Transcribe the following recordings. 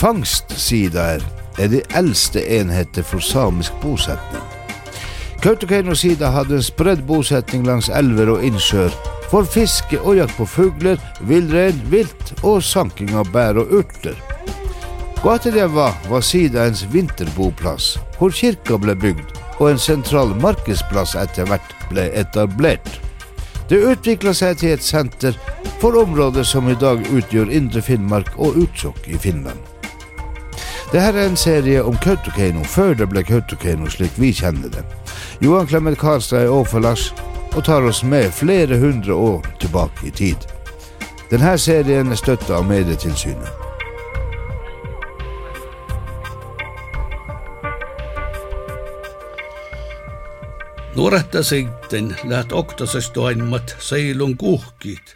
Fangstsidaer er de eldste enheter for samisk bosetning. Kautokeino-sida hadde en spredd bosetning langs elver og innsjøer for fiske og jakt på fugler, villrein, vilt og sanking av bær og urter. Guateljeva var sidaens vinterboplass, hvor kirka ble bygd og en sentral markedsplass etter hvert ble etablert. Det utvikla seg til et senter for områder som i dag utgjør Indre Finnmark og Utsjokk i Finland. Dette er en serie om Kautokeino før det ble Kautokeino slik vi kjenner det. Johan Clement Karlstad er overfor Lars og tar oss med flere hundre år tilbake i tid. Denne serien er støtta av Medietilsynet. Nuoretta sitten stå en toimmat seilun kuhkit,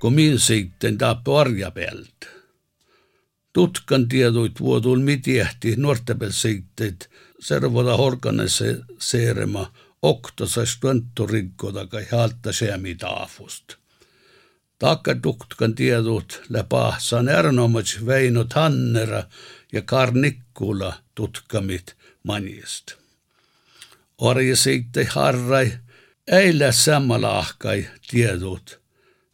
kun min sitten taappi arjapeltä. tutkantietoit vuodun mitiehti nuortepel seitteet servoda organise seerema oktasas tuntturikkoda kai haalta seemi taafust. Taakka tutkan tiedot läpa saan ernomats Väinö Tannera ja Karnikkula tutkamit manjist. Orje seitte harrai, äillä sammalahkai tiedot –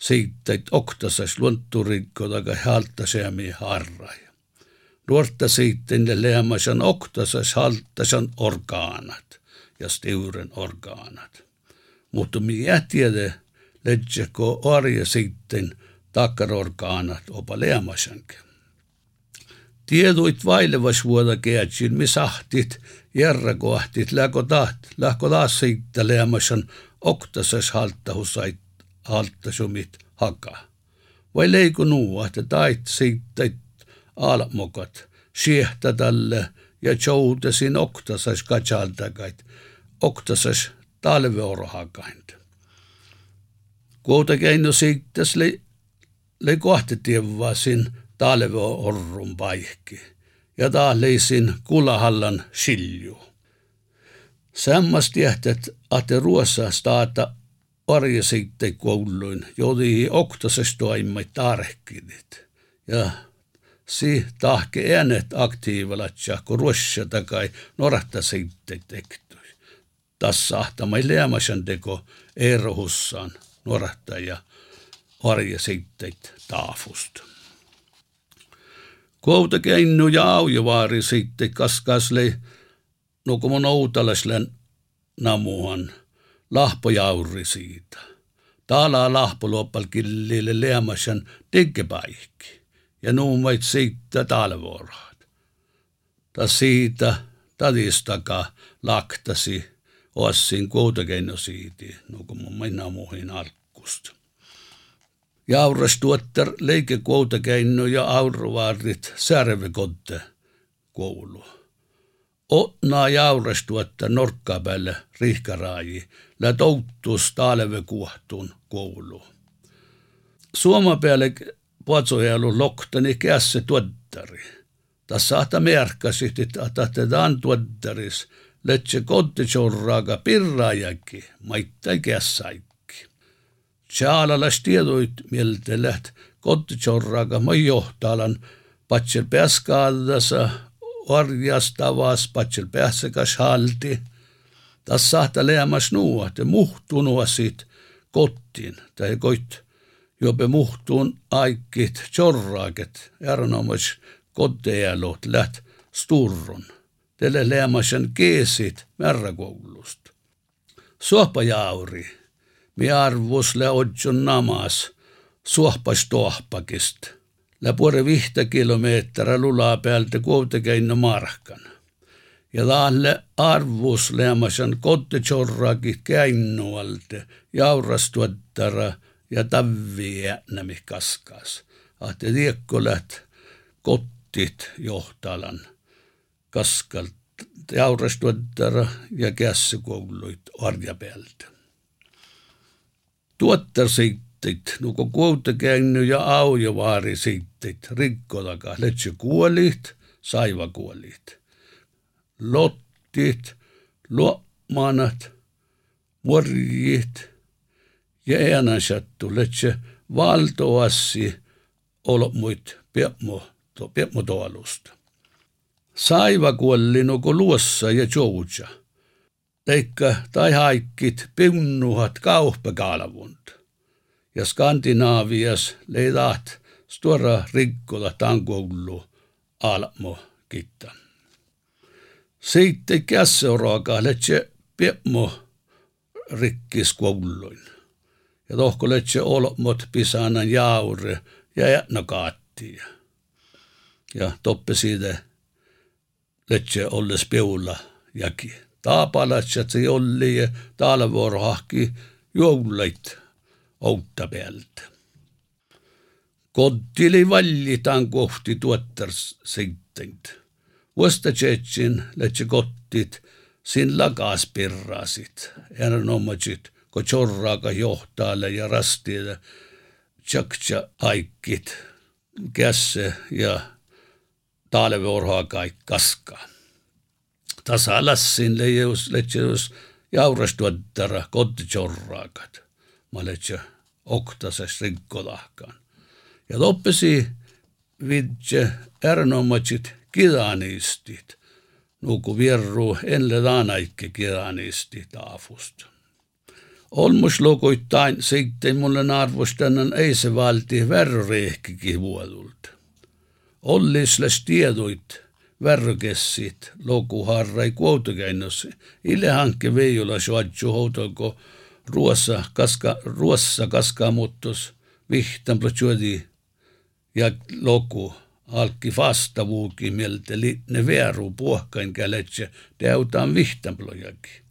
Siitä oktasas luonturikko taga haltasjami harra. Nuorta sitten lämmasan oktasas haltasan orgaanat ja steuren orgaanat. Mutta me jätiede lätsäkö arja sitten takarorgaanat opa lämmasankin. Tieduit vailevas vuoda keätsin, me sahtit, järrakohtit, lähko taht, lähko taas siitä lämmasan oktasas halttahusait halttasumit haka. Vai leiku nuu, että tait siitä almokat, siehtä tälle ja joutesin oktasas katsaltakait, oktasas talveorohakaint. Kuuta keino siittäs le, le kohtetievasin talveorrun paikki ja leisin kulahallan silju. Sammas tiehtet, että ruossa staata arje sitten kouluin, jodi oktasas toimmai tarkkinit. Ja si tahke äänet aktiivalatja, kun ruossa takai norahta sitten tekty. Tässä ahtamai leamasan teko erohussaan norahta ja arje sitten taafust. Kouta keinu ja aujovaari sitten kaskasle, no kun outalaslen namuhan, lahpojauri siitä. Taalaa lahpoluoppal killille leamasan tekkepaikki ja nuumait siitä talvuorhat. Ta siitä tadistaka laktasi ossin kuutakeino siiti, no kun mun minä muihin. Jauras tuottar leike kuutakeino ja aurovaarit särvekotte koulu. Otnaa jauras tuotta norkkaa päälle rihkaraaji, lä touttus talvekuohtun koulu. Suoma päälle puotsojailu loktani kässä tuottari. Tässä saata merkkasi, että tätä tuottaris, letse kottitsorraaga pirraajakki, maittai kässäikki. Tjaalalas tiedoit mieltä läht kottitsorraaga ma johtalan, patsel pääskaadassa, orjastavas, patsel päässäkäs halti. Tässä saata leämas nuo, että muhtunuasit kottiin, tai koit jope muhtuun aikit tjorraaket erinomas kotejalot läht sturrun. Tälle leemasen keesit märrakoulust. Suopajauri, mi arvusle odjon namas, suopas tohpakist. La puore vihta kilometra lula päältä kuitenkin markan. Ja taalle arvus lämmäsen kottechorrakin käinnualte, jaurastuottara ja tavviä nämä kaskas. Ahte tiekkolät kottit johtalan kaskalt jaurastuottara ja kässäkouluit arja päältä. Tuottarsiikka Tuottar sittit, nuko kuutta käynyt ja aujovaari sittit, rikkolaka, letsy kuolit, saiva kuolit. Lottit, luomanat, morjit, ja äänänsattu, letse valtoassi olmuit tuolusta. Saiva kuolli nuko luossa ja jouja. Leikka tai haikkit pinnuhat kauppakaalvunt. Ja Skandinaavias leidaat stora rikkola tankoullu almo kitta. Sitten kässeuraakaan letse piemmo rikkis kouluin. Ja tohko letse olmot pisanan jaure ja jätnä kaattia. Ja toppe siitä letse olles peula jaki. Taapalatsat se olli ja talvuorohahki joulait outta päältä. Kottili vallitaan kohti tuottar seittengt. Vuosta tsetsin letse kottit sin lakas pirrasit. Erinomaisesti, kun chorraaka johtaalle ja rastiille tjaktja aikkit kässe ja talveorhaa kaikki kaskaa. Tasa lassin leijus leijus jaurastuottara kottijorraakat. maletja oktasas rinkkolahkaan. Ja loppesi vidje ernommatsit kiranistit, nuku vierru enle laanaikki kiranisti taafusta. Olmus lukuittain sitten mulle arvostannan ei se valti verrorehkikin vuodulta. Ollisles tieduit verrokessit lukuharrai kuotokäinnössä, ile hankke veijula suadju houtonko ruossa kaska, ruossa kaskaamuttus vihtan plotjuodi ja loku alki vastavuuki mieltä ne vieru puhkain käletse täytään vihtan plojakin.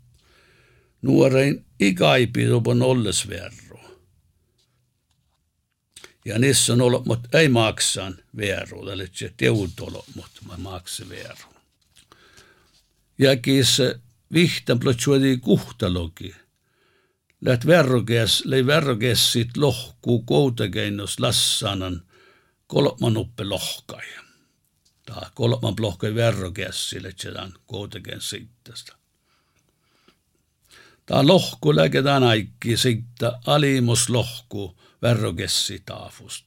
Nuorein ikaipi on ollesverro. Ja niissä on ollut, mutta ei maksan verro, eli se teut ollut, mutta mä maksan verro. Ja se vihtan plotsuodi kuhtalogi. Läht verroges, lei verrogessit lohkuu koutakeinos lassanan kolman uppe lohkai. Tämä kolman lohkai se on koutaken siittästä. Tämä lohku läkedään aikki sitten alimuslohku verrogessi taafust.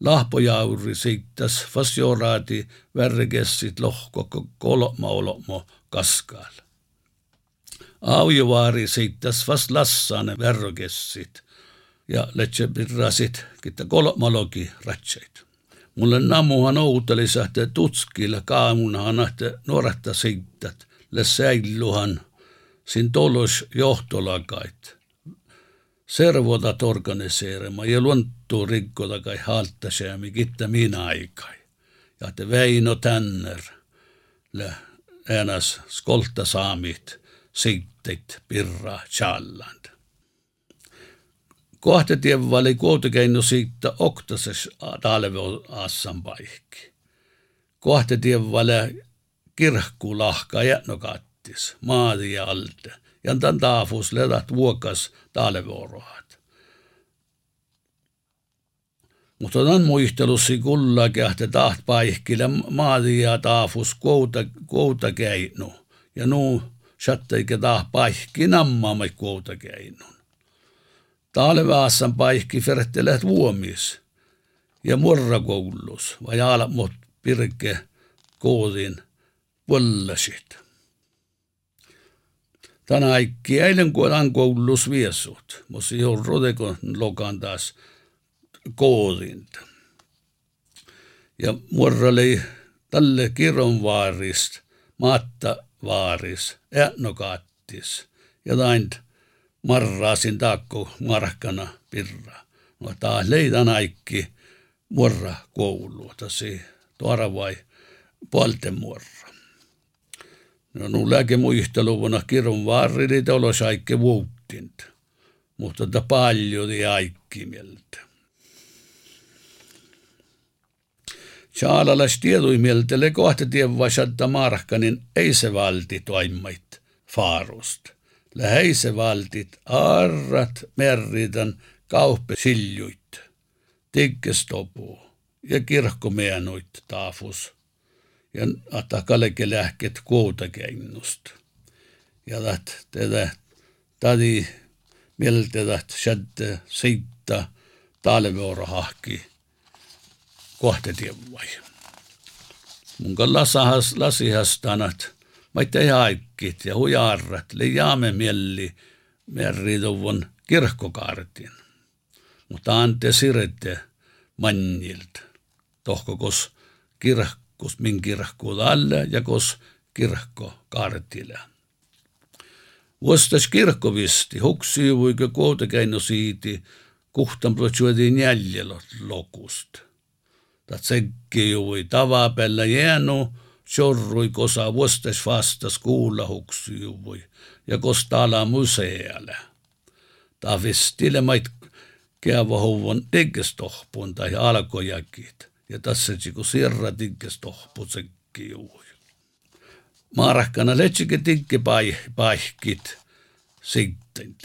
Lahpojauri sittas fasjoraati verrogessit lohko kolma olmo kaskaal. aujuvaari seittas vast lassane värrokessid ja lätse pirrasid kita kolmalogi ratsaid. mulle nammuhan outelisahte tutskil kaamunahan ahte nooreta seitat, läks säilluhan siin tolus johtolagaid. servodat organiseerima ja luntu rikkuda ka ei haalta seami kitta mina aikai. ja te Väino Tänner lä- äänas skolta saamit sittet pirra challand. Kohta tievali kuotekeino siitä oktases talve assan paikki. Kohta tievali kirhku lahka jätnokat kattis, maadi ja alte. Ja tämän taafus ledat vuokas talveorohat. Mutta tämän muistelussi kulla kähte taht paihkille maadi ja taafus kouta, kouta. Ja nuu Satteikä taas paikki nammaamai kuuta keinun. Talveassan paikki fertelet vuomis ja murrakoulus vai alamot pirke koodin põllasid. Tänä aikki eilen kuolan koulus viesut, mutta ei ole rodekon lokan taas koodinta. Ja murra oli tälle kirjonvaarista maatta vaaris, äänokattis ja tain marraasin taakko markkana pirra. No taas leidän aikki morra koulu, tosi tuora vai puolten morra. No nu läke muisteluvuna kirun varrili olos aikke vuuttint. Mutta ta paljon aikki mieltä. Sjaalalaistieduj mieltele kohtetien vasanta markkanin eisevalti toimmait faarust. Läheisevaltit arrat merritan kauppe siljuit, tikkestopu ja kirkkomeenuit taafus ja atakaleke lähket kuutakeinnust. Ja taht teda tadi mieltä taht sätte seitta talveorahki kohtetien vai. Mun lasahas, lasihastanat, ei haikkit ja hujarrat, li jaame mielli, merrituvun kirkkokaartin. Mutta ante sirete mannilta, tohkokos kirkkus min kirkkuun alle ja kos kirkko kaartille. Vuostas kirkkovisti, huksi vuike kuotekeino siiti, kuhtan jäljellä lokusta. Tat sekki jui tavapella jäänu, sorrui kosa vuostas vastas kuulla huksi jui ja kos tala musealle. Ta vistille mait keavohuvon diggestohpun tai alkojakit. Ja tässä kun sirra diggestohpu sekki jui. Maarakkana letsike tikki paihkit sitten.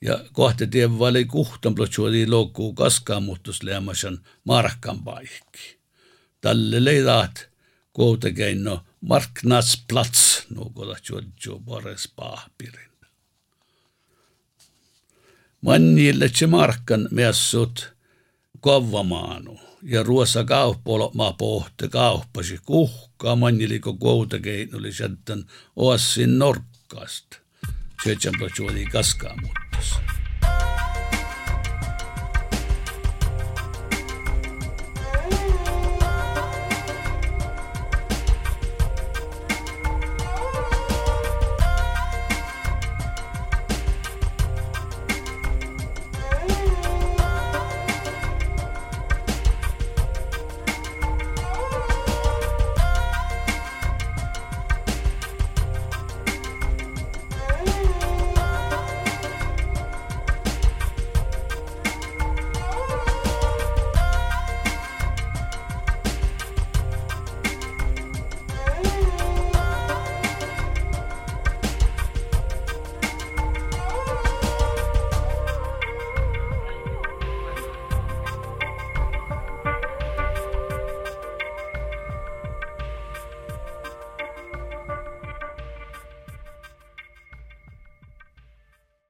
ja kohta tiem vali kuhtan plotsuodi loku kaskaamuhtusleemashan markan paikki. Talle leidat kuitenkin no marknadsplats, no kuitenkin pares pahpirin. Mannille se markan messut kovamaanu ja ruossa kauppola ma pohte kauppasi kuhkaa manniliko kuitenkin oli sieltä osin norkkasta. Syötsän plotsuodi kaskaamuhtus. Santos.